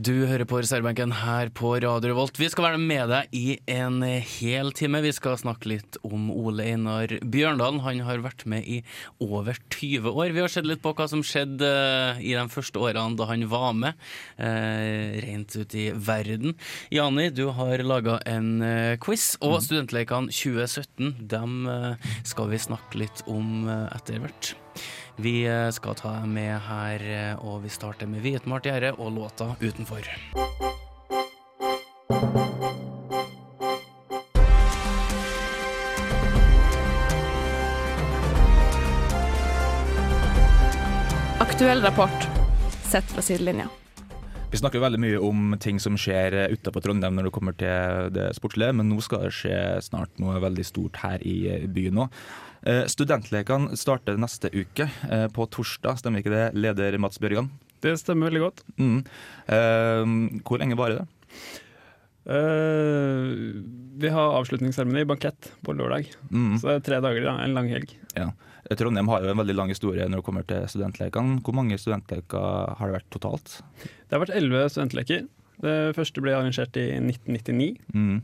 Du hører på reservebenken her på Radio Revolt. Vi skal være med deg i en hel time. Vi skal snakke litt om Ole Einar Bjørndalen. Han har vært med i over 20 år. Vi har sett litt på hva som skjedde eh, i de første årene da han var med, eh, rent ut i verden. Jani, du har laga en eh, quiz, og Studentlekene 2017 dem eh, skal vi snakke litt om etter hvert. Vi eh, skal ta med her, eh, og vi starter med Hvitmalt gjerde og låta 'Utenfor'. Aktuell rapport sett fra sidelinja. Vi snakker veldig mye om ting som skjer utenfor Trondheim når det kommer til det sportslige, men nå skal det skje snart noe veldig stort her i byen òg. Studentlekene starter neste uke, eh, på torsdag, stemmer ikke det, leder Mats Bjørgan? Det stemmer veldig godt. Mm. Eh, Hvor lenge varer det? Eh, vi har avslutningsseremoni, bankett, på lørdag. Mm. Så det er tre dager, da, en lang helg. Ja. Trondheim har jo en veldig lang historie når det kommer til studentlekene. Hvor mange studentleker har det vært totalt? Det har vært elleve studentleker. Det første ble arrangert i 1999. Mm.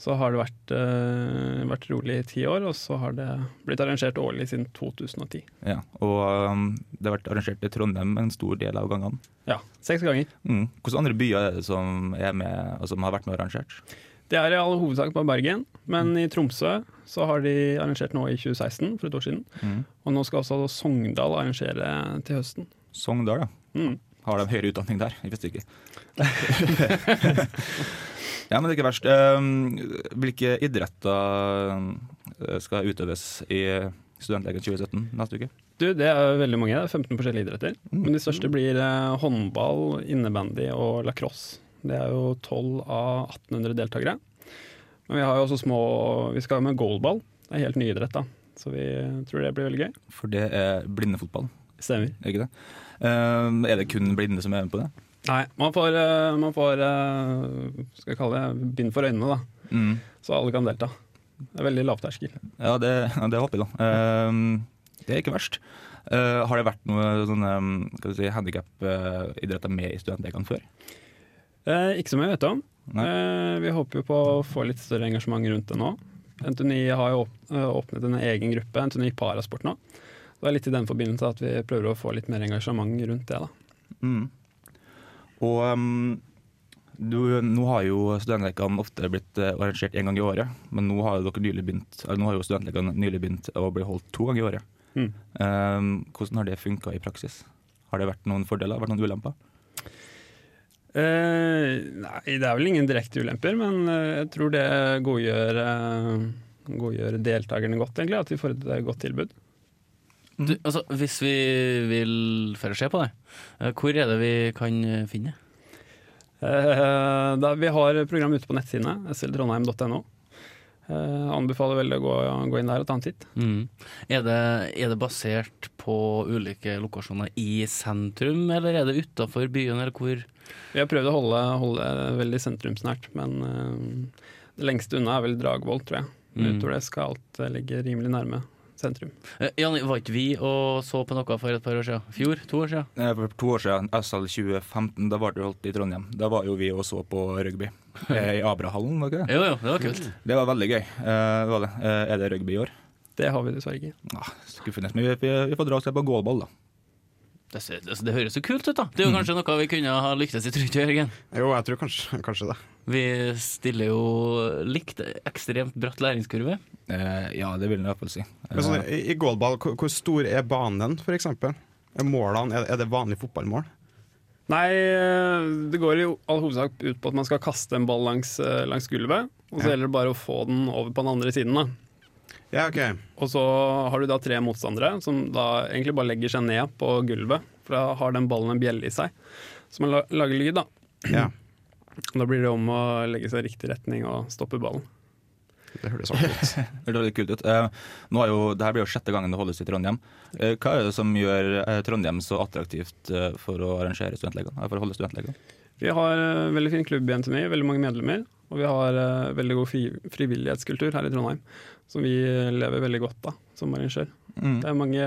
Så har det vært, uh, vært rolig i ti år, og så har det blitt arrangert årlig siden 2010. Ja. Og um, det har vært arrangert i Trondheim en stor del av gangene. Ja, seks ganger. Mm. Hvilke andre byer er det som, er med, og som har vært med og arrangert? Det er i all hovedsak på Bergen, men i Tromsø så har de arrangert nå i 2016, for et år siden. Mm. Og nå skal også Sogndal arrangere til høsten. Sogndal, ja. Mm. Har de høyere utdanning der? Jeg visste ikke. ja, men det er ikke verst. Um, Hvilke idretter uh, skal utøves i Studentlegen 2017 neste uke? Du, Det er veldig mange. Det er 15 forskjellige idretter. Mm. Men de største blir eh, håndball, innebandy og lacrosse. Det er jo 12 av 1800 deltakere. Men vi har jo også små Vi skal med goalball. Det er helt ny idrett, da. Så vi tror det blir veldig gøy. For det er blindefotball, Stemmer. er ikke det? Um, er det kun blinde som er med på det? Nei, man får, eh, man får eh, skal jeg kalle det bind for øynene, da. Mm. Så alle kan delta. Det er veldig lavterskel. Ja, det, det håper jeg, da. Um, det er ikke verst. Uh, har det vært noe sånne si, handikap-idretter med i studentlekene før? Eh, ikke som jeg vet om. Eh, vi håper jo på å få litt større engasjement rundt det nå. NTNI har jo eh, åpnet en egen gruppe, NTNI Parasport nå. Det er litt i den forbindelse at vi prøver å få litt mer engasjement rundt det. da. Mm. Og um, du, nå har jo studentlekene ofte blitt eh, arrangert én gang i året, men nå har jo nylig begynt har jo studentlekene nylig begynt å bli holdt to ganger i året. Mm. Um, hvordan har det funka i praksis? Har det vært noen fordeler, vært noen ulemper? Eh, nei, det er vel ingen direkte ulemper, men eh, jeg tror det godgjør, eh, godgjør deltakerne godt, egentlig. At de får et eh, godt tilbud. Du, altså, hvis vi vil for se på det, hvor er det vi kan finne finne? Eh, vi har program ute på nettsidene, sltrondheim.no. Eh, anbefaler veldig å gå, gå inn der og ta en titt. Mm. Er, det, er det basert på ulike lokasjoner i sentrum, eller er det utafor byen, eller hvor? Vi har prøvd å holde, holde det veldig sentrumsnært, men eh, det lengste unna er vel Dragvoll, tror jeg. Mm. Utover det skal alt eh, ligge rimelig nærme sentrum. Eh, Jan, var ikke vi og så på noe for et par år siden? Fjor? To år siden? Eh, For to år siden, SL 2015, da var det holdt i Trondheim. Da var jo vi og så på rugby eh, i Abrahallen, var ikke det? Jo, jo, det var kult. Det var veldig gøy. Eh, var det. Eh, er det rugby i år? Det har vi dessverre ikke. Ah, skuffende. Men vi, vi, vi får dra og se på goalball, da. Det, ser- altså, det høres jo kult ut, da. Det er jo kanskje noe vi kunne ha lyktes i, tror du Jørgen? Jo, jeg tror kanskje, kanskje det. Vi stiller jo likt ekstremt bratt læringskurve. Eh, ja, det vil jeg i hvert fall si. Men sånn, Eh, i, I goalball, hvor, hvor stor er banen, eksempel? Er målene, er, er det vanlig fotballmål? Nei, eh, det går i all hovedsak ut på at man skal kaste en ball langs, eh, langs gulvet, og så Ja. gjelder det bare å få den over på den andre siden. da. Ja, ok. Og så har du da tre motstandere som da egentlig bare legger seg ned på gulvet, for da har den ballen en bjelle i seg, som la- lager lyd. da. Ja. Og Da blir det om å legge seg i riktig retning og stoppe ballen. Det høres artig ut. Det høres veldig kult ut. Eh, nå er jo, det her blir jo sjette gangen det holdes i Trondheim. Eh, hva er det som gjør eh, Trondheim så attraktivt eh, for å arrangere studentlegene? eh, For å holde studentleger? Vi har eh, veldig fin klubb i NTNU, veldig mange medlemmer. Og vi har uh, veldig god fri frivillighetskultur her i Trondheim, som vi lever veldig godt av som arrangør. Mm. Det er mange,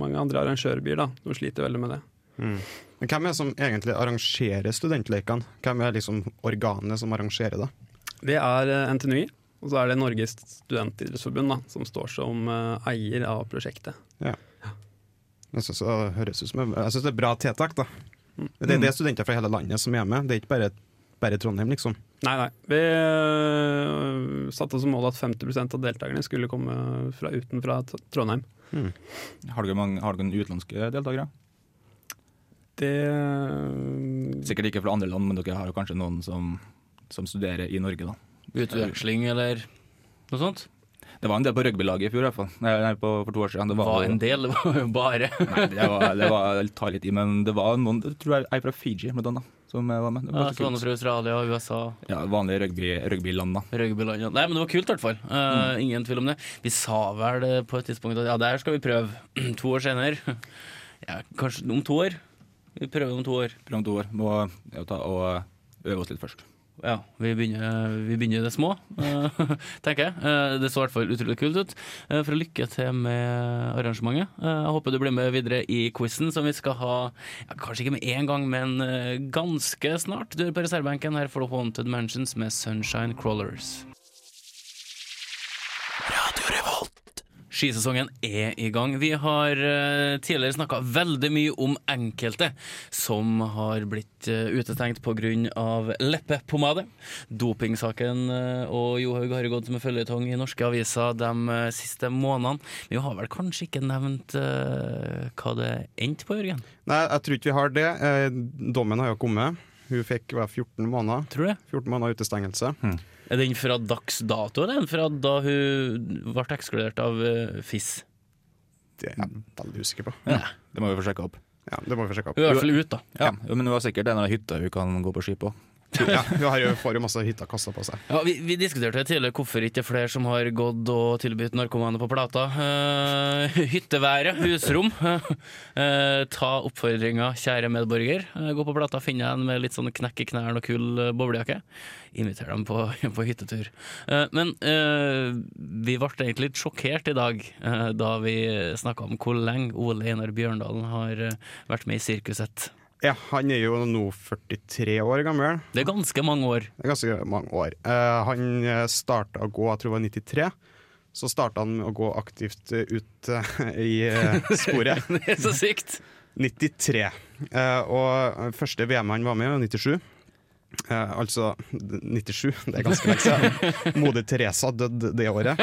mange andre arrangørbyer da, som sliter veldig med det. Mm. Men hvem er det som egentlig arrangerer studentlekene? Hvem er liksom organet som arrangerer det? Det er uh, NTNUI, og så er det Norges studentidrettsforbund da, som står som uh, eier av prosjektet. Jeg syns det høres ut som Jeg synes det er bra tiltak. da. Det, det er studenter fra hele landet som er med, det er ikke bare, bare Trondheim, liksom. Nei, nei. Vi eh, satte som mål at 50% av deltakerne skulle komme fra utenfra Trondheim. Har dere, mange, har dere noen utenlandske deltakere? Det Sikkert ikke fra andre land, men dere har jo kanskje noen som, som studerer i Norge, da. Utveksling eller noe sånt? Det var en del på rugbylaget i fjor, i hvert fall. Nei, på, for to år siden. Det var, var en del, det var jo bare Nei, det var, det var tar litt i, men det var noen jeg tror jeg er fra Fiji, blant annet, som var med. Det ja, var så var fra Australia, og USA, Ja, vanlige rugby, rugbyland, da. rugbyland. ja. Nei, men det var kult i hvert fall. Eh, Ingen tvil om det. Vi sa vel på et tidspunkt at ja, der skal vi prøve. to år senere. Ja, kanskje om to år. Vi prøver om to år. Prøv om to år. Må ja, ta og øve oss litt først. Ja, vi begynner, vi begynner i det små, eh, tenker jeg. Eh, det så i hvert fall utrolig kult ut. For å lykke til med arrangementet. Eh, jeg håper du blir med videre i quizen, som vi skal ha ja, kanskje ikke med en gang, men eh, ganske snart. Du er på reservebenken. Her får du Haunted Mansions med Sunshine Crawlers. Skisesongen er i gang. Vi har eh, tidligere snakka veldig mye om enkelte som har blitt uh, utestengt pga. leppepomade. Dopingsaken uh, og Johaug har gått som en føljetong i norske aviser de eh, siste månedene. Men vi har vel kanskje ikke nevnt eh, hva det endte på, Jørgen? Nei, jeg tror ikke vi har det. Eh, dommen har jo kommet. Hun fikk hva, 14 måneder. Tror du 14 måneder utestengelse. Er den fra dags dato, eller er den fra da hun ble ekskludert av eh, FIS? Det er jeg veldig usikker på. Ja, det må vi få sjekka opp. Ja, Det må vi få sjekka Hun er i hvert fall ute, da. Ja, ja. Men hun var sikkert en av hytta hun kan gå på ski på. Ja, hun får jo masse hytta kasta på seg. Ja, vi, vi diskuterte tidligere hvorfor ikke flere som har gått og tilbudt narkomane på plata. Uh, hytteværet, husrom. Uh, ta oppfordringa, kjære medborger. Uh, gå på plata, finn en med litt sånn knekk i knærne og kul boblejakke. Inviter dem på, på hyttetur. Men vi ble egentlig litt sjokkert i dag da vi snakka om hvor lenge Ole Einar Bjørndalen har vært med i sirkuset. Ja, Han er jo nå 43 år gammel. Det er ganske mange år. Det er ganske mange år. Uh, han starta å gå, jeg tror det var 93. Så starta han med å gå aktivt eh, ut uh, i uh, sporet. Det er så sykt! 93. Eh, og første VM han var med, var 97. Eh, altså 97, det er ganske lenge siden. Moder Teresa døde det året.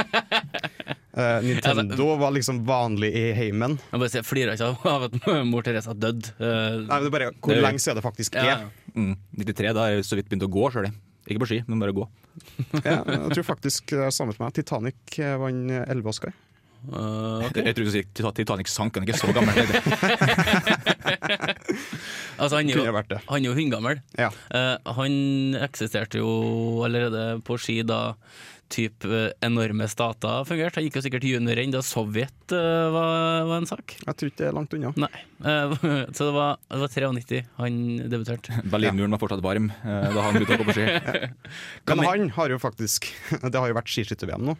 Eh, Nintendo var liksom vanlig i heimen. Jeg bare flirer ikke av at mor Teresa døde. Eh, Nei, men det er bare hvor Det- lenge siden det faktisk ja. er. Mm. 93, da er jeg så vidt begynt å gå sjøl. Ikke på ski, men bare gå. Ja, jeg tror faktisk det er samme som meg. Titanic eh, vant elleve Oscar. Uh, okay. Jeg, tror du sier Titanic sank, han er ikke så gammel. Altså, han jo, han er jo hundgammel. Ja. Uh, han eksisterte jo allerede på ski da typ eh, enorme stater fungerte. Han gikk jo sikkert junior inn da Sovjet uh, var, var en sak. Jeg tror ikke det er langt unna. Nei. Uh, så det var, det var 93 han debuterte. Berlinmuren var fortsatt varm uh, da han begynte å gå på ski. Men han har jo faktisk Det har jo vært skiskytter-VM nå.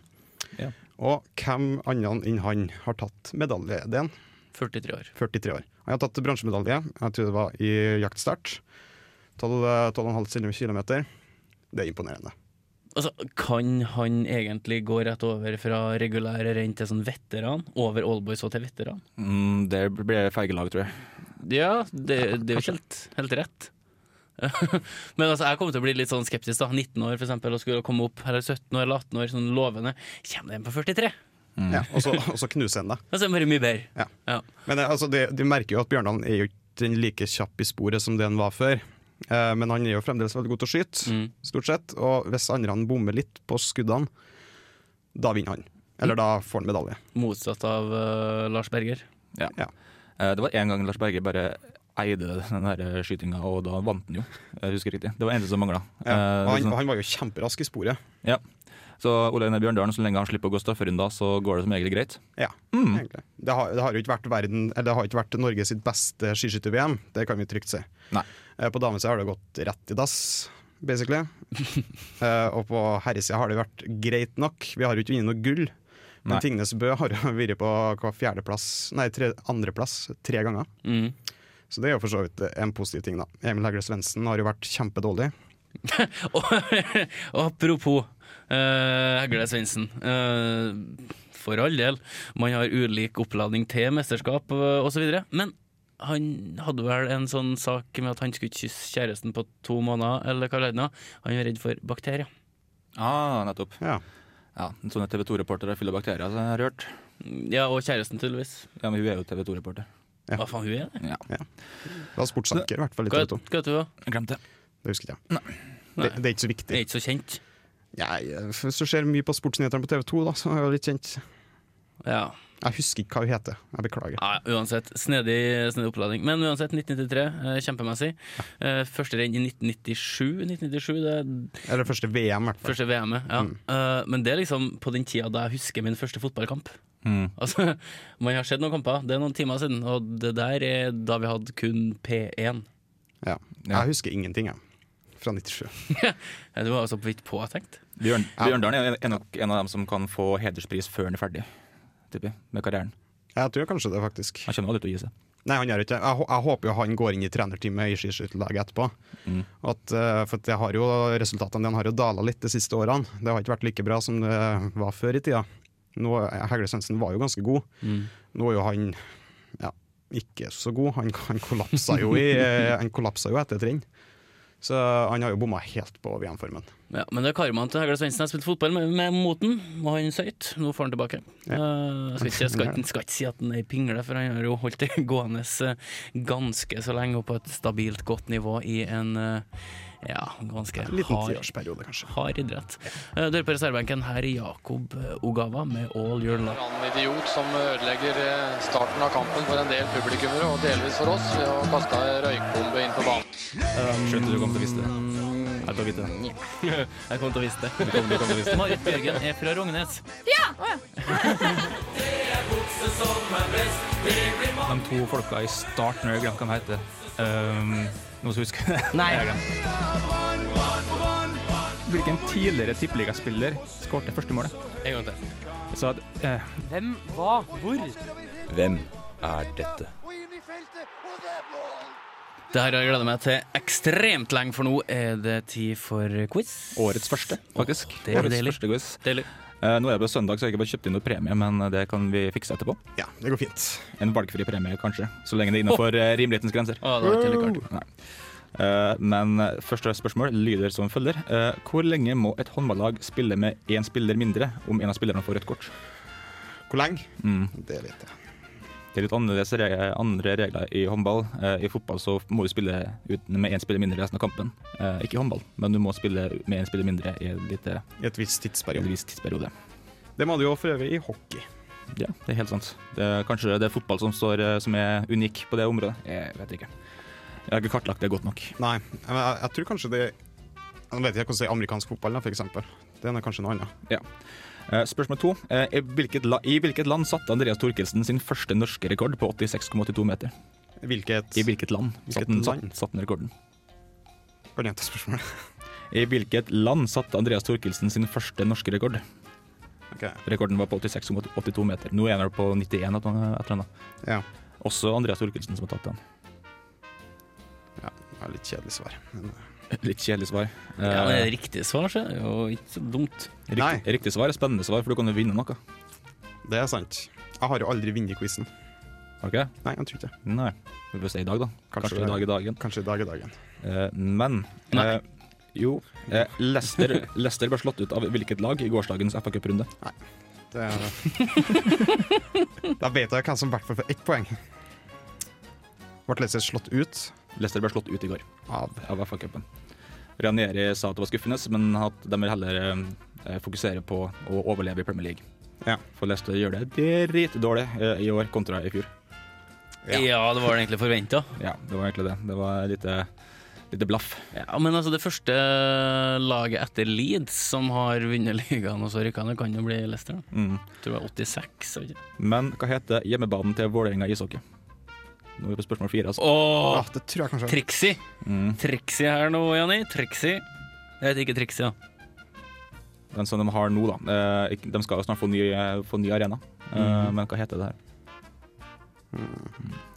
Ja. Og hvem andre enn han har tatt medalje? Det er han. 43 år. 43 år. Han har tatt bronsemedalje, jeg tror det var i jaktstart. 12,5 km. Det er imponerende. Altså, kan han egentlig gå rett over fra regulær renn til sånn veteran? Over Allboys og til veteran? Mm, det blir fergelag, tror jeg. Ja, det, det er jo ikke helt, helt rett. Men altså, jeg kommer til å bli litt sånn skeptisk. da 19 år for eksempel, og skulle komme opp, eller 17 år eller 18 år, sånn lovende. Kommer den på 43? Ja, og så og så knuser han det. Det er mye bedre. Ja. Ja. Men eh, altså, de, de merker jo at Bjørndalen er jo ikke den like kjapp i sporet som det han var før. Eh, men han er jo fremdeles veldig god til å skyte, Mm. stort sett. Og hvis andre han bommer litt på skuddene, da vinner han. Eller da får han medalje. Motsatt av uh, Lars Berger. Ja. Ja. Uh, Det var en gang Lars Berger bare eide den skytinga, og da vant han jo. Jeg husker riktig. Det var eneste som mangla. Ja. Og han, sånn- han var jo kjemperask i sporet. Så Ole Einar Bjørndalen, så lenge han slipper å gå strafferunder, så går det som regel greit. Ja, Mm. egentlig. Det har, det har jo ikke vært verden Eller det har ikke vært Norge sitt beste skiskytter-VM, det kan vi trygt si. Nei. Eh, På damesida har det gått rett i dass, basically. Eh, og på herresida har det vært greit nok. Vi har jo ikke vunnet noe gull. Men Nei. Tingnes Bø har jo vært på hva fjerdeplass Nei, tre, andreplass tre ganger. Mm. Så det er jo for så vidt en positiv ting, da. Emil Hegle Svendsen har jo vært kjempedårlig. Apropos uh, Hegle Svendsen. Uh, for all del, man har ulik oppladning til mesterskap uh, osv. Men han hadde vel en sånn sak med at han skulle ikke kysse kjæresten på to måneder, eller hva det er. Han var redd for bakterier. Ah, nettopp. Ja. Ja, en sånn TV 2-reporter er full av bakterier, så jeg har hørt. Ja, og kjæresten, tydeligvis. Ja, men hun er jo TV 2-reporter. Ja. Hva faen, hun er det? Ja, Det var sportssaker, i hvert fall. Hva, Hva TV 2. hva heter da? jeg glemte det. Det husker jeg. jeg. Det, det er ikke så viktig. Det er ikke så kjent. Nei, hvis du ser mye på sportsnyhetene på TV 2, da, så er det litt kjent. Ja. Jeg husker ikke hva hun heter. Jeg beklager. Ja, uansett, snedig, snedig oppladning. Men uansett, 1993, eh, kjempemessig. Ja. første renn i 1997. 1997 det er Eller første VM, i hvert fall. første VM-et. Ja. Mm. men det er liksom på den tida da jeg husker min første fotballkamp. Mm. Altså, Man har sett noen kamper, det er noen timer siden, og det der er da vi hadde kun P1. Ja. Ja. Jeg husker ingenting, jeg. Fra 97. Du var altså på vidt påtenkt. Bjørn, Ja. Bjørndalen er- nok en av dem som kan få hederspris før han er ferdig, tipper med karrieren. Jeg tror kanskje det, faktisk. Han kommer aldri til å gi seg. Nei, han gjør ikke det. Jeg, jeg håper jo han går inn i trenerteamet i skiskytterlaget etterpå. Mm. At, eh, for det har jo, resultatene dine har jo dala litt de siste årene. Det har ikke vært like bra som det var før i tida. Nå, Hegle Svendsen var jo ganske god. Nå er jo han ja, ikke så god. Han, han kollapsa jo i, han kollapsa jo etter et renn. Så han har jo bomma helt på VM-formen. Ja, men det er karmaen til Hegle Svendsen. Jeg spilte fotball med, med Moten, og han søyt. Nå får han tilbake. Ja. Uh, jeg skal ikke, skal, ikke- skal ikke si at han er ei pingle, for han har jo holdt det gående eh, ganske så lenge og på et stabilt godt nivå i en eh, ja, ganske En liten tiårsperiode, kanskje. hard idrett. Uh, Dere på reservebenken her er Jakob Ogava med All Your Love. En idiot som ødelegger eh, starten av kampen for en del publikummere, og delvis for oss, ved å kaste røykbombe inn på banen. Skjønte du kom til å vise det. Jeg vite. Jeg kommer til å vise det. Du kom, til å vise det. Marit Bjørgen er fra Rognes. De to folka i starten, jeg glemte hva de heter. Um, noen som husker det? Nei. Hvilken tidligere tippeligaspiller skårte første målet? En gang til. Så, uh, Hvem, hva, hvor? Hvem er dette? Det her har jeg gleda meg til ekstremt lenge, for nå er det tid for quiz. årets første, faktisk. Det er årets deilig. første quiz. Deilig. Eh, nå er det på søndag, så jeg har ikke bare kjøpt inn noe premie, men det kan vi fikse etterpå. Ja, det går fint. En valgfri premie, kanskje, så lenge det er innenfor oh. rimelighetens grenser. Å, det var ikke artig. Nei. Eh, men eh, første spørsmål lyder som følger. Eh, hvor lenge må et håndballag spille med én spiller mindre om en av spillerne får rødt kort? Hvor lenge? Mm. Det vet jeg. Det er litt annerledes regler, andre regler i håndball. Eh, I fotball så må du spille ut med én spiller mindre resten av kampen. Eh, ikke i håndball, men du må spille med én spiller mindre i lite, I et visst tidsperiode. Vis tidsperiode. Det må du jo for øvrig i hockey. Ja, det er helt sant. Det er kanskje det er fotball som, står, eh, som er unik på det området. Jeg vet ikke. Jeg har ikke kartlagt det godt nok. Nei, men jeg, jeg tror kanskje det Jeg vet ikke hvordan det er amerikansk fotball, da, for eksempel. Det er kanskje noe annet. Eh, Spørsmål to. Eh, I hvilket, I hvilket land satte Andreas Thorkildsen sin første norske rekord på 86,82 meter? Hvilket I hvilket land Hvilket satte han satt, satt rekorden? Bare gjenta spørsmålet? I hvilket land satte Andreas Thorkildsen sin første norske rekord? Okay. Rekorden var på 86,82 meter. Nå er han på 91 et eller annet. Ja. Også Andreas Thorkildsen som har tatt den. ja. Det er litt kjedelig svar. Men, Litt kjedelig svar. Ja, men det Eh, er riktig svar, så er det jo ikke så dumt. riktig, Nei. riktig svar er spennende svar, for du kan jo vinne noe. det er sant. Jeg har jo aldri vunnet quizen. Har du ikke? Nei, jeg tror ikke det. Nei. Vi får se i dag, da. Kanskje, i dag i dagen. Kanskje i dag er dagen. Eh, men Nei. eh, jo, eh, Leicester, Leicester ble slått ut av hvilket lag i gårsdagens FA Cup-runde? Det er... da vet jeg hvem som i hvert fall får ett poeng. Ble Leicester slått ut Leicester ble slått ut i går av av FA-cupen. Ranieri sa at det var skuffende, men at de vil heller eh, fokusere på å overleve i Premier League. Ja. For Leicester gjør det dritdårlig eh, i år kontra i fjor. Ja, det var det egentlig forventa. Ja, det var egentlig det. Det var et lite, lite blaff. Ja, men altså det første laget etter Leeds som har vunnet ligaen og så rykka ned, kan jo bli Leicester. Mm. Jeg tror det var 86. var? Men hva heter hjemmebanen til Vålerenga ishockey? Nå er vi på spørsmål fire. Altså. Åh, Ja, det tror jeg kanskje. Trixie! Mm. Trixie her nå, Janni. Trixie. Jeg heter ikke Trixie, da. Den som de har nå, da. Eh, de skal jo snart få ny, få ny arena. Eh, Mm. Men hva heter det her?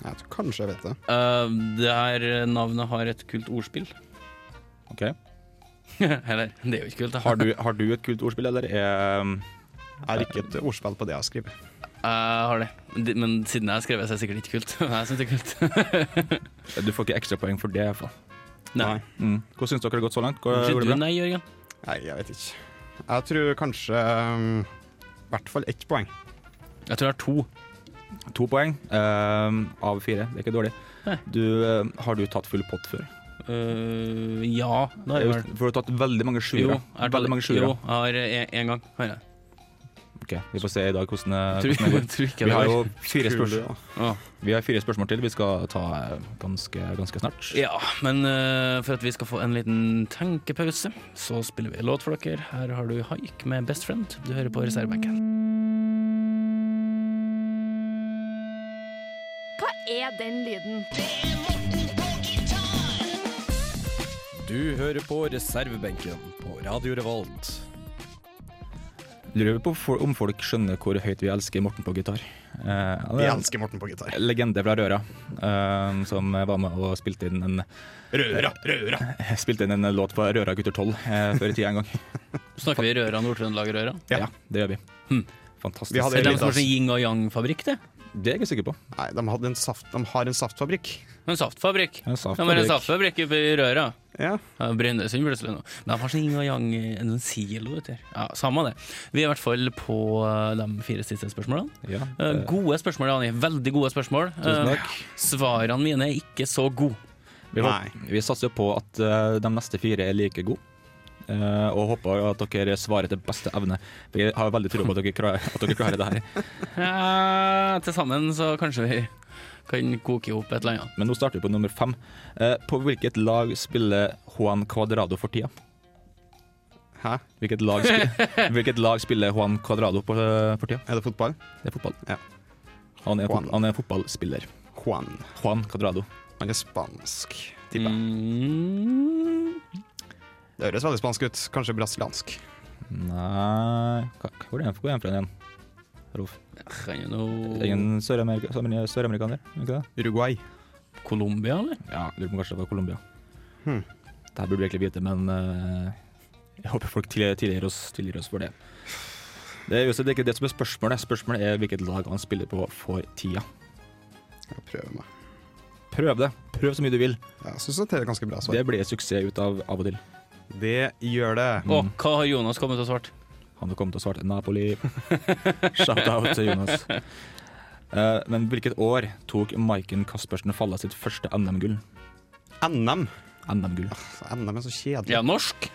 Jeg tror kanskje jeg vet det. Uh, det her navnet har et kult ordspill. Ok. Eller, det er jo ikke kult. Har du, har du et kult ordspill, eller er Jeg har ikke et ordspill på det jeg skriver. Jeg har det. Men siden jeg har skrevet, så er det sikkert ikke kult. Jeg syns det er kult. Du får ikke ekstrapoeng for det, i hvert fall. Nei. Mm. Hva syns dere det har gått så langt? Hva, Kanskje du nei, Jørgen? Nei, jeg vet ikke. Jeg tror kanskje um, i hvert fall ett poeng. Jeg tror jeg har to. To poeng um, av fire. Det er ikke dårlig. Du, um, har du tatt full pott før? Uh, ja, det har jeg vel. For du har tatt veldig mange Jo, sjuere. jeg har Veldig mange jo, jeg har én gang. Har jeg. Ok, Vi får se i dag hvordan, det- hvordan det går. tror ikke Vi har jo fire spørsmål, vi har fire spørsmål til vi skal ta eh, ganske, ganske snart. Ja, men uh, for at vi skal få en liten tenkepause, så spiller vi en låt for dere. Her har du Haik med Best Friend. Du hører på reservebenken. Hva er den lyden? Du hører på reservebenken på Radio Revolt. Lurer på om folk skjønner hvor høyt vi elsker Morten på gitar. Eh, Vi er elsker Morten på gitar. legende fra Røra, eh, som var med og spilte inn en Røra, røra! Spilte inn en låt på Røra gutter 12 eh, før i tida en gang. Snakker vi Røra, Nord-Trøndelag-Røra? Ja. det gjør vi. Hm. Fantastisk. Vi hadde Er det de som har sånn yin og yang-fabrikk, det? Det er jeg ikke sikker på. Nei, de, hadde en saft, de har en saftfabrikk. En saftfabrikk. En De har en saftfabrikk. saftfabrikk oppe i Røra. Ja. Brønnøysund plutselig nå. De har sånn yin og yang, en silo ute her. Ja, samme det. Vi er i hvert fall på eh, de fire siste spørsmålene. Ja, Eh, eh, Gode spørsmål, Ani. Veldig gode spørsmål. Tusen Eh, takk. Svarene mine er ikke så gode. vi, vi satser jo på at de neste fire er like gode. Uh, og håper at dere svarer til beste evne. Jeg har veldig tro på at dere, klarer, at dere klarer det her. Ja, Til sammen så kanskje vi kan koke i hop et eller annet. Men nå starter vi på nummer fem. Eh, på hvilket lag spiller Juan Cuadrado for tida? Hæ? Hvilket lag, spiller, hvilket lag spiller Juan Cuadrado på, eh, for tida? Er det fotball? Det er fotball. Ja. Han, er Juan. fot, han er fotballspiller. Juan. Juan Cuadrado. Han er spansk, tipper jeg. Mm, Det høres veldig spansk ut. Kanskje brasiliansk. Nei er hvor er han fra igjen? Rolf? kan jo noe Ingen søramerika- søramer- søramerikaner? ikke det? Uruguay. Colombia, eller? Ja, lurer på kanskje det var Colombia. Hmm. Det her burde vi egentlig vite, men uh, jeg håper folk tilgir, oss, tilgir oss for det. Det er det er ikke det som er spørsmålet. Spørsmålet er hvilket lag han spiller på for tida. Jeg prøver meg. Prøv det. Prøv så mye du vil. Jeg synes det er ganske bra svar. Det blir suksess ut av av og til. Det gjør det. Og hva har Jonas kommet til å svart? Han kommet til å svare Napoli. Shout-out til Jonas. Uh, men hvilket år tok Maiken Caspersen Falla sitt første NM-gull? NM. NM-gull. NM er så kjedelig. Ja, norsk?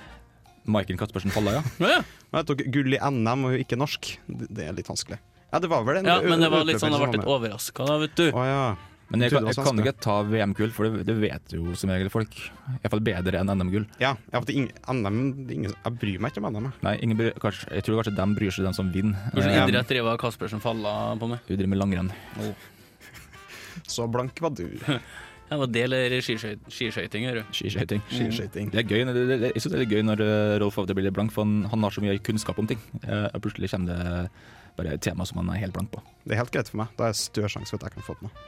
Maiken Caspersen Falla, ja. Ja, Jeg tok gull i NM og ikke norsk. Det det er litt vanskelig. Ja, det var vel en ja men det var litt sånn, jeg ble litt overraska da, vet du. Oh, ja. Men jeg, Jeg kan, jeg kan ikke ta VM-gull, for det, det vet jo som regel folk. Iallfall bedre enn NM-gull. Ja, jeg, NM ingen, Jeg bryr meg ikke om NM. Nei, ingen bryr, kanskje, jeg tror kanskje de bryr seg, den som vinner. Hvilken Eh, idrett driver Kaspersen Falla på med? Hun driver med langrenn. Så blank var du. Ja, var det eller skiskøyt- skiskøyting? du? Skiskøyting. Mm. Det er gøy, det, det, jeg synes det er gøy når eh, Rolf av blir blank, for han, han har så mye kunnskap om ting. Eh, og plutselig kommer det bare et tema som han er helt blank på. Det er helt greit for meg. Da er det større sjanse for at jeg kan få det med.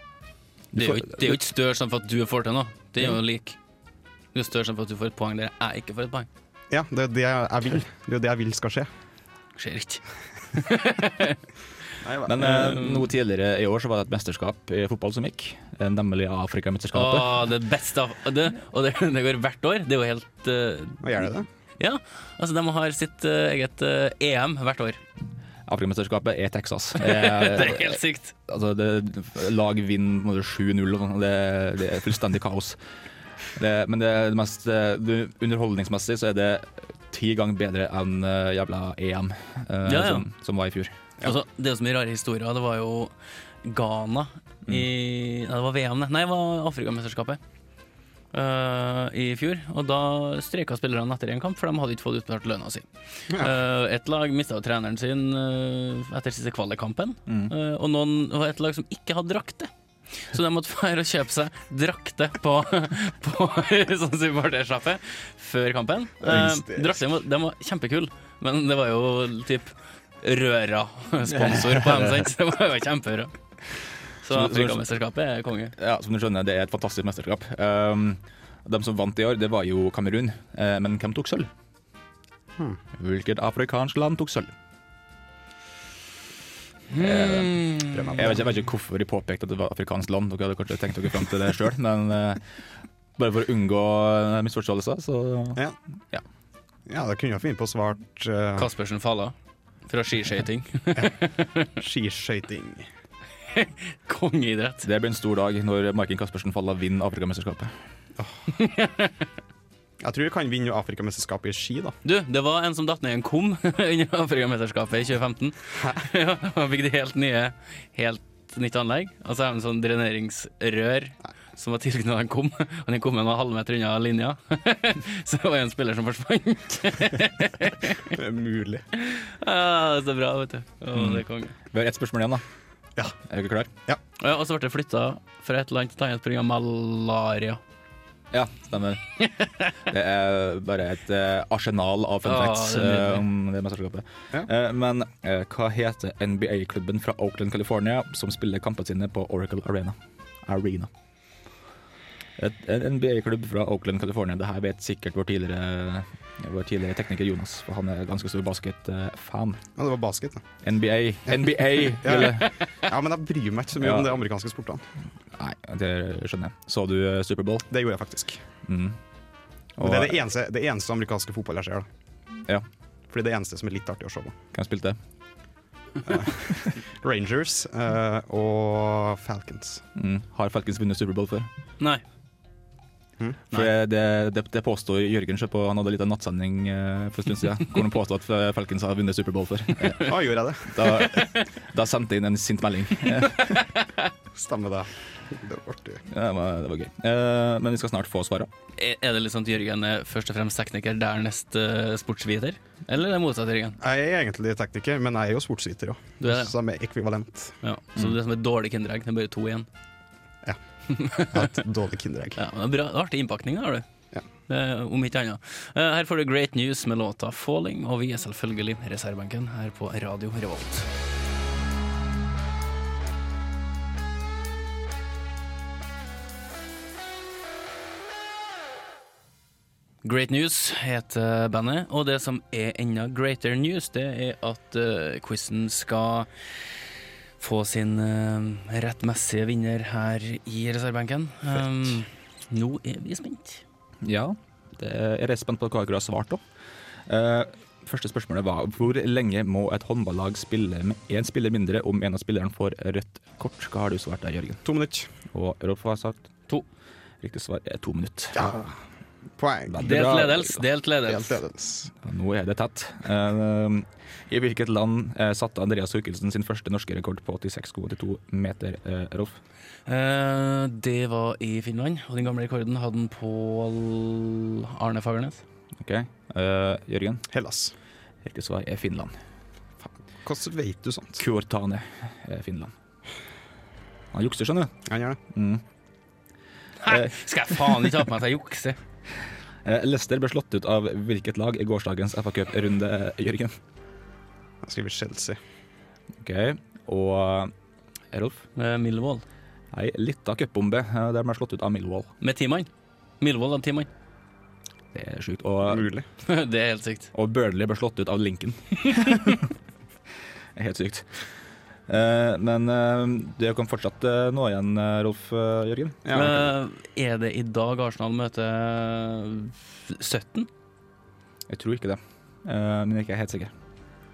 Det er jo ikke- det er jo ikke større sjanse for at du får til noe. Det er jo lik. Det er større sjanse for at du får et poeng der jeg ikke får et poeng. Ja, det er jo det jeg vil. Det er jo det jeg vil skal skje. Skjer ikke. Men eh, noe tidligere i år så var det et mesterskap i fotball som gikk, eh, nemlig Afrikamesterskapet. Åh, det beste av det, Og det, det går hvert år. Det er jo helt uh, Hva gjør det det? Ja, altså de har sitt uh, eget uh, EM hvert år. Afrikamesterskapet er Texas. Det er Eh, helt sykt. altså det, lag vinner på en måte 7-0, og sånn, det, det er fullstendig kaos. Det, men det, er det mest eh, det, underholdningsmessig så er det ti ganger bedre enn eh, jævla EM, eh, Ja, ja. Som, som var i fjor. Altså, det er så mye rare historier. Det var jo Ghana I, nei, det var VM, det. Nei, det var Afrikamesterskapet. Eh, I fjor. Og da streika spillerne etter en kamp, for de hadde ikke fått utbetalt lønna si. Uh, et lag mista treneren sin uh, etter siste kvalikkampen, eh, og noen, et lag som ikke hadde drakter. Så de måtte være og kjøpe seg drakter på, på sånn supportersjappe før kampen. Uh, Draktene var, de var kjempekule, men det var jo typ Røra-sponsor på dem, sant? Det var jo kjempebra. Så Afrikamesterskapet er konge. Ja, som du skjønner, det er et fantastisk mesterskap. Um, de som vant i år, det var jo Kamerun. Uh, men hvem tok sølv? Hvilket afrikansk land tok sølv? Hmm. Jeg vet, ikke, jeg vet ikke hvorfor de påpekte at det var afrikansk land. Dere hadde kanskje tenkt dere fram til det sjøl, men uh, bare for å unngå eh, misforståelser, så Ja. Ja. ja, da kunne jeg finne på å svart uh, Kaspersen Falla fra skiskøyting. skiskøyting. Kongeidrett. det blir en stor dag når Maiken Caspersen Falla vinner Afrikamesterskapet. Jeg tror vi kan vinne Afrikamesterskapet i ski, da. Du, det var en som datt ned i en kum under Afrikamesterskapet i 2015. ja, Han fikk det helt nye, helt nytt anlegg. Og så er det en sånn dreneringsrør som var tilknyttet en kum. Og den kummen var halvmeter unna linja. så det var en spiller som forsvant. Det er mulig. ah, det er så bra, vet du. Å, det er konge. Vi har ett spørsmål igjen, da. Ja. Er dere klare? Ja, og så ble det flytta fra et land til et annet pga. malaria. Ja, stemmer. Det er bare et uh, arsenal av fun Ja, facts nydelig. eh, om det mesterskapet. Ja. Uh, men hva heter NBA-klubben fra Oakland, California som spiller kampene sine på Oracle Arena? Arena. En NBA-klubb fra Oakland, California. Det her vet sikkert vår tidligere, vår tidligere tekniker Jonas, for han er ganske stor basket-fan. Ja, det var basket, da. NBA, NBA! Ja. Ja, men jeg bryr meg ikke så mye Ja. om de amerikanske sportene. Nei, det skjønner jeg. Så du eh, Superbowl? Det gjorde jeg faktisk. Mm. Og det er det eneste, det eneste amerikanske fotball jeg ser. da. Ja. Fordi det det eneste som er litt artig å se på. Hvem spilte? Rangers uh, og Falcons. Mm. Har Falcons vunnet Superbowl før? Nei. For det, det, det, påstår Jørgen selv på Han hadde litt av nattsending eh, for en stund siden hvor han påstod at eh, Falcons har vunnet Superbowl før. Eh, Ja, gjorde jeg det? Da, da sendte jeg inn en sint melding. Eh, Stemmer det. Det var artig. ja, det, var, det var gøy. Eh, men vi skal snart få svaret Er det litt sånn at Jørgen er først og fremst tekniker, dernest uh, sportsviter? Eller er det motsatt, Jørgen? Jeg er egentlig tekniker, men jeg er jo sportsviter òg. Du er? Er ekvivalent. Ja. Så du er som et dårlig kinderegg. Det er bare to igjen. Jeg har hatt dårlig kinderegg. Ja, men det er bra. Artig innpakning, har du. Ja. Eh, om ikke annet. Eh, her får du Great News med låta 'Falling', og vi er selvfølgelig reservebenken her på Radio Revolt. Great News heter bandet, og det som er enda greater news, det er at uh, quizen skal få sin uh, rettmessige vinner her i reservebenken. Um, nå er vi spent. Ja, det er jeg er spent på hva dere har svart òg. første spørsmålet var hvor lenge må et håndballag spille med én spiller mindre om en av spillerne får rødt kort? Hva har du svart der, Jørgen? To minutter. Og Rolf har sagt To. Riktig svar er to minutter. Ja. Poeng. Delt ledelse. Delt ledelse. ledelse. Ja, Nå er det tett. Uh, I hvilket land uh, satte Andreas Thorkildsen sin første norske rekord på 86,82 meter, uh, Rolf? Eh, det var i Finland, og den gamle rekorden hadde han på Arne Fagernes. Ok, Eh, Jørgen? Hellas. Riktig svar er Finland. Hvordan vet du sånt? Kuortane er Finland. Han jukser, skjønner du. Han gjør det. Mm. Hæ? Skal jeg faen ikke ha på meg at jeg jukser? Eh, Leicester ble slått ut av hvilket lag i gårsdagens FA Cup-runde, Jørgen? Jeg skriver Chelsea. Ok, Og eh, Rolf? Eh, Millwall. Ei lita cupbombe eh, der de ble slått ut av Millwall. Med ti mann. Millwall av ti mann. Det er sjukt. Og, Mulig. det er helt sykt. og Burnley ble slått ut av Lincoln. helt sykt. Eh, men uh, det kan fortsatt uh, nå igjen, eh, Rolf eh, Jørgen. Ja, Eh, er det i dag Arsenal møter 17? Jeg tror ikke det, Eh, men jeg er ikke helt sikker.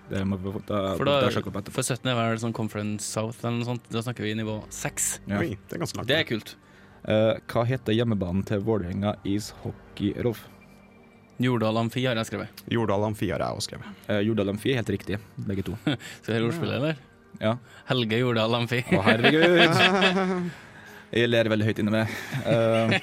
Det må vi da, For, da, da opp for 17 er vel sånn Conference South eller noe sånt. Da snakker vi nivå 6. Ja. Oi, det er ganske langt. Det er kult. Eh, hva heter hjemmebanen til Vålerenga ishockey, Rolf? Jordal Amfi har jeg skrevet. Jordal Amfi har jeg også skrevet. Uh, Jordal Amfi er helt riktig, begge to. Skal vi høre ordspillet, eller? Ja. Helge Jordal Amfi. Å, herregud. Jeg ler veldig høyt inni meg. Uh,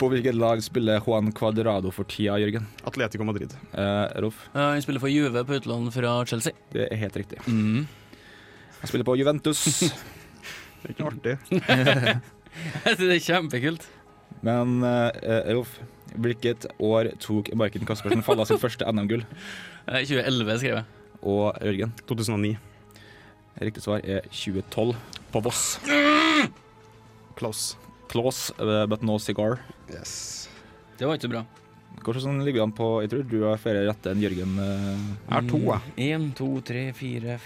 på hvilket lag spiller Juan Cuadrado for tida, Jørgen? Atletico Madrid. Uh, Rolf? Ja, Han spiller for Juve på utlån fra Chelsea. Det er helt riktig. Mm. Han spiller på Juventus. Det er ikke artig. Det er kjempekult. Men uh, Rolf, hvilket år tok Marken Caspersen Falla sitt første NM-gull? Eh, 2011 skrev jeg. Og Jørgen? 2009. Riktig svar er 2012 på Voss. Close. Close, uh, but no cigar. Yes. Det var ikke bra. Hvordan sånn ligger vi an på Jeg tror du har flere rette enn Jørgen. eh. Jeg har to, jeg. Én, to, tre, fire,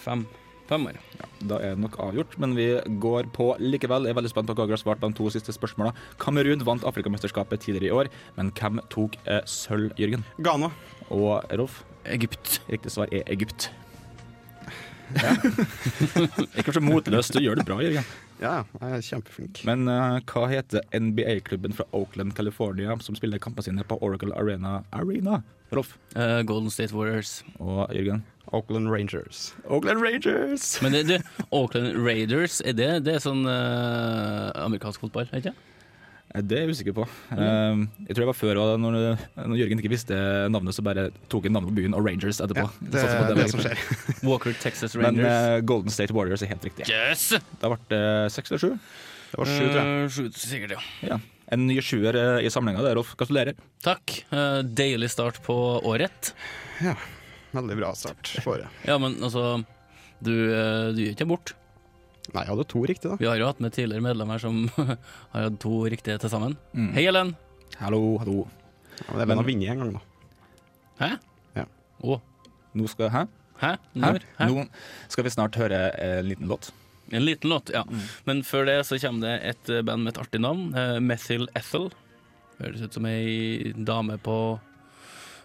fem. Fem år. Ja, da er det nok avgjort, men vi går på likevel. Jeg er veldig spent på hva dere har svart de to siste spørsmålene. Kamerun vant Afrikamesterskapet tidligere i år, men hvem tok eh, sølv, Jørgen? Ghana. Og Rolf? Egypt. Riktig svar er Egypt. Ja. Ikke så motløst, du gjør det bra, Jørgen. Ja, jeg er kjempeflink. Men uh, hva heter NBA-klubben fra Oakland, California, som spiller kampene sine på Oracle Arena? Arena? Rolf Uh, Golden State Warriors. og Jørgen? Oakland Rangers. Oakland Rangers! Men det, du, Oakland Raiders, er det, det er sånn uh, amerikansk fotball, er ikke det? Eh, Det er jeg usikker på. Eh, jeg tror det var før, når, når Jørgen ikke visste navnet, så bare tok han navnet på byen og Rangers etterpå. Ja, det Sånn det, er det som skjer. Walker Texas Men Rangers. eh, Golden State Warriors er helt riktig. yes! Da ble det seks eller sju. Det var sju, tror jeg. Uh, sju, sikkert, ja. Ja. En ny sjuer eh, i samlinga der, Rolf. Gratulerer. Takk. Uh, deilig start på året. Ja. Veldig bra start på året. Ja, men altså Du, eh, du gir ikke bort. Nei, jeg hadde to riktige, da. Vi har jo hatt med tidligere medlemmer som har hatt to riktige til sammen. Mm. Hei, Ellen. Hallo, hallo. Ja, men Even å vinne en gang, da. Hæ? Ja. Å, Nå skal Hæ? hæ? Hæ? Når? Hæ? Nå skal vi snart høre en liten låt. En liten låt, ja. Mm. Men før det så kommer det et eh, band med et artig navn. eh, Methyl Ethel. Høres ut som ei dame på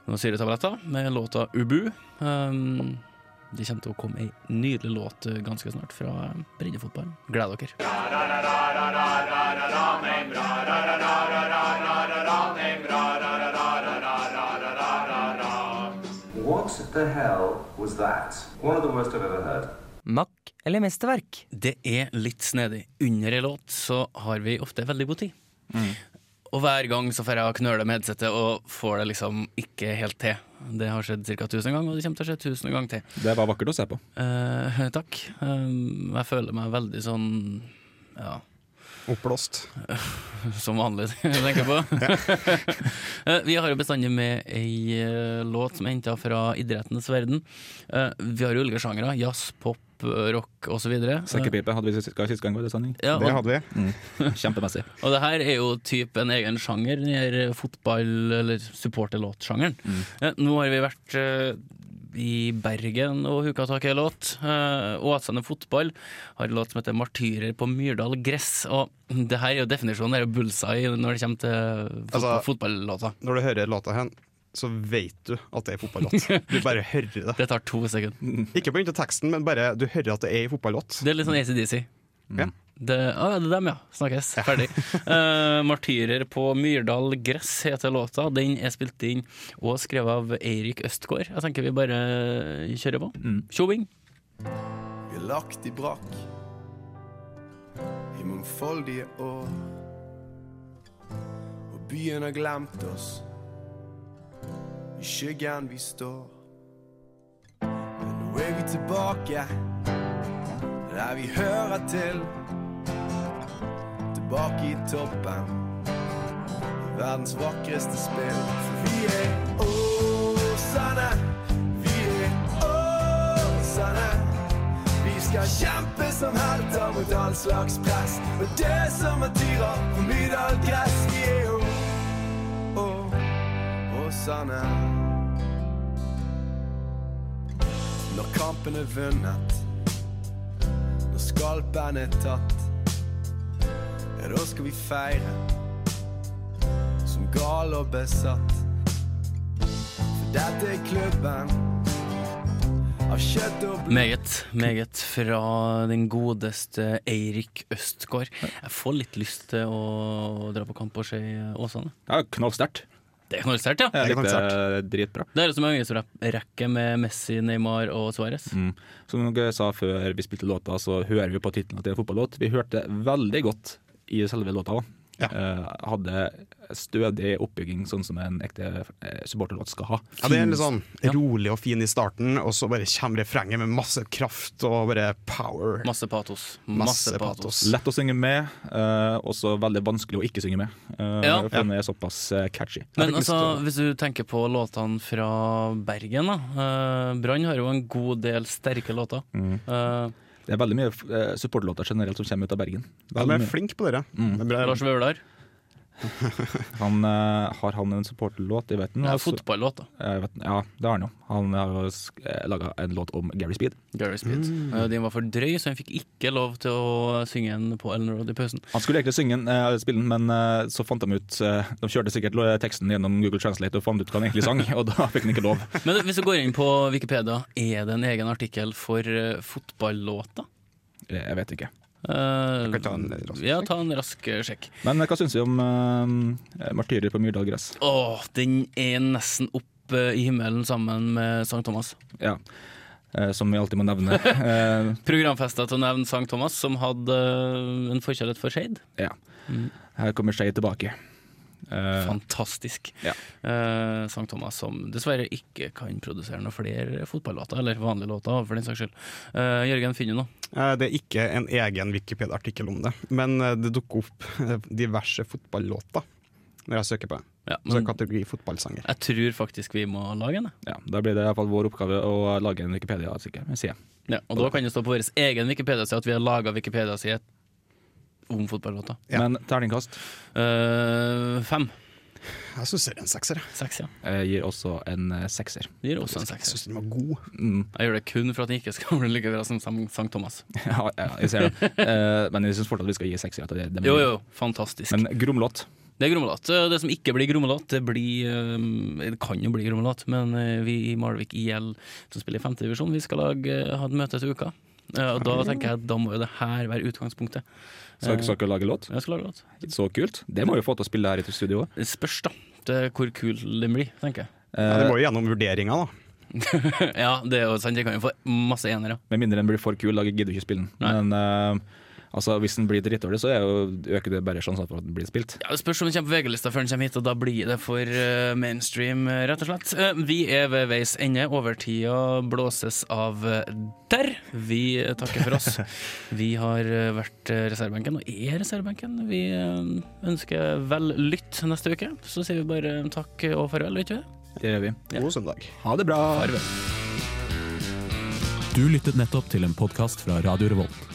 noen syretabletter med låta Ubu. Um, det kommer til å komme ei nydelig låt eh, ganske snart fra eh, breddefotballen. Gled dere. What the hell was that? One of the worst I've ever heard. Makk eller mesterverk? Det er litt snedig. Under ei låt så har vi ofte veldig god tid. Mm. Og hver gang så får jeg knøle med headsetet og får det liksom ikke helt til. Det har skjedd ca. 1000 ganger, og det kommer til å skje 1000 ganger til. Det var vakkert å se på. Eh, takk. Um, jeg føler meg veldig sånn ja, Oppblåst. som vanlig, tenker jeg på. Eh, vi har jo bestandig med ei eh, låt som er henta fra idrettens verden. Eh, vi har jo ulike sjangere. Jazz, pop, rock osv. Sekkepipe hadde vi sist sist gang, var det? Ja, Det hadde vi. Kjempemessig. og det her er jo typ en egen sjanger, den her fotball- eller supporterlåtsjangeren. Mm. nå har vi vært i Bergen og huka tak i en låt. Uh, Åsane Fotball har en låt som heter 'Martyrer på Myrdal gress'. Og det her er jo definisjonen, det er jo bullseye når det kommer til fotball, Altså- fotballåta. Når du hører låta her, så vet du at det er fotballåt. Du bare hører det. Det tar to sekunder. Ikke på grunn av teksten, men bare du hører at det er en fotballåt. Det er litt sånn ACDC. Ja. Det, ah, det er dem, ja. Snakkes. Ferdig. uh, 'Martyrer på Myrdal gress' heter låta. Den er spilt inn og skrevet av Eirik Østgaard. Jeg tenker vi bare kjører på. Tjoving. Vi er lagt i brakk i mangfoldige år. Og byen har glemt oss. I skyggen vi står. Men nå er vi tilbake der vi hører til. Tilbake i toppen verdens vakreste spill. Vi er Åsane. Vi er Åsane. Vi skal kjempe som helter mot all slags press. Og det som er dyra på Myrdal gress. Vi er jo Åsane. Når kampen er vunnet, når skalpen er tatt, ja, da skal vi feire som gale og besatt. For dette er klubben av kjøtt og blod. Meget, meget fra den godeste Eirik Østgaard. Jeg får litt lyst til å dra på kamp og se Åsane. Ja, knallsterkt. Det er knallsterkt, ja. Jeg Det er likte det dritbra. Det er det som en rekke med Messi, Neymar og Suárez. Mm. Som jeg sa før vi spilte låta, så hører vi på tittelen at det er fotballåt. Vi hørte veldig godt i selve låta òg. Ja. hadde stødig oppbygging, sånn som en ekte eh, supporterlåt skal ha. Ja, det er litt sånn Ja. rolig og fin i starten, og så bare kommer refrenget med masse kraft og bare power. Masse patos. Masse Masse patos. patos. Lett å synge med, eh, også veldig vanskelig å ikke synge med. Uh, Ja. For den er såpass catchy. Men altså, hvis du tenker på låtene fra Bergen, da. Uh, Brann har jo en god del sterke låter. Mm. Eh, Det er veldig mye supportlåter generelt som kommer ut av Bergen. De er flinke på dere. Mm. det er bra. Lars Vaular. Han, eh, har han en supporterlåt? Jeg vet den. Ja, altså. Fotballåt, da. Jeg vet, ja, det har han jo. Han har jo laga en låt om Gary Speed. Gary Speed. Mm. Eh, Den var for drøy, så han fikk ikke lov til å synge den på Ellen Road i pausen. Han skulle egentlig synge den, eh, spille den, men eh, så fant de ut eh, De kjørte sikkert teksten gjennom Google Translate og fant ut hva han egentlig sang, og da fikk han ikke lov. Men hvis du går inn på Wikipedia, er det en egen artikkel for uh, fotballåter? Jeg vet ikke. Uh, kan ta en rask ja, ta en rask eh, sjekk. Men eh, hva syns vi om uh, Martyrer på Myrdal gress? Åh, den er nesten opp uh, i himmelen sammen med Sankt Thomas. Ja. Eh, som vi alltid må nevne. Eh, Programfesta til å nevne Sankt Thomas, som hadde en forkjærlighet for Skeid. ja. Mm. Her kommer Skeid tilbake. Eh, Fantastisk. ja. Uh, Sankt Thomas som dessverre ikke kan produsere noen flere fotballåter, eller vanlige låter, for den saks skyld. Uh, Jørgen, finner du noe? Uh, Det er ikke en egen Wikipedia-artikkel om det, men det dukker opp diverse fotballåter når jeg søker på det. Ja, Så men kategori fotballsanger. jeg tror faktisk vi må lage en. ja, Da blir det i hvert fall vår oppgave å lage en Wikipedia-side. Ja, og da kan det stå på vår egen Wikipedia-side at vi har laga Wikipedia-side om fotballåter. Ja. Men terningkast Uh, fem. Jeg syns det er en sekser. Seks, ja. eh, gir også en eh, sekser. Det gir også en Jeg syns den var god. Mm. Jeg gjør det kun for at den ikke skal bli like bra som Sankt Thomas. Ja, ja, jeg ser det. uh, men jeg syns fortsatt vi skal gi sekser. Det, det, Jo, jo, fantastisk. Men gromlåt. Det er grommelåt. Det som ikke blir grommelåt, det blir eh, Det kan jo bli grommelåt, men vi i Malvik IL som spiller i femtedivisjon, vi skal lage, ha et møte til uka. Eh, Og da tenker jeg at da må jo det her være utgangspunktet. Skal skal dere lage låt? Jeg skal lage låt. Så kult. Det må vi få til å spille her i studio òg. Det spørs, da. Det er hvor kul den blir, tenker jeg. Ja, det må jo gjennom vurderinga, da. ja, det er jo sant. Jeg kan jo få masse enere. Med mindre den blir for kul, da gidder du ikke spille den. Men eh, altså, hvis den blir drittdårlig, så er jo, øker det bare sjansen for at den blir spilt. Ja, Det spørs om den kommer på VG-lista før den kommer hit, og da blir det for uh, mainstream, eh, rett og slett. Uh, vi er ved veis ende. Overtida blåses av der. Vi takker for oss. Vi har vært reservebenken, og er reservebenken. Vi ønsker vel lytt neste uke. Så sier vi bare takk og farvel, vet du det? Gjør vi. God søndag. Ha det bra! Du lyttet nettopp til en podkast fra Radio Revolt.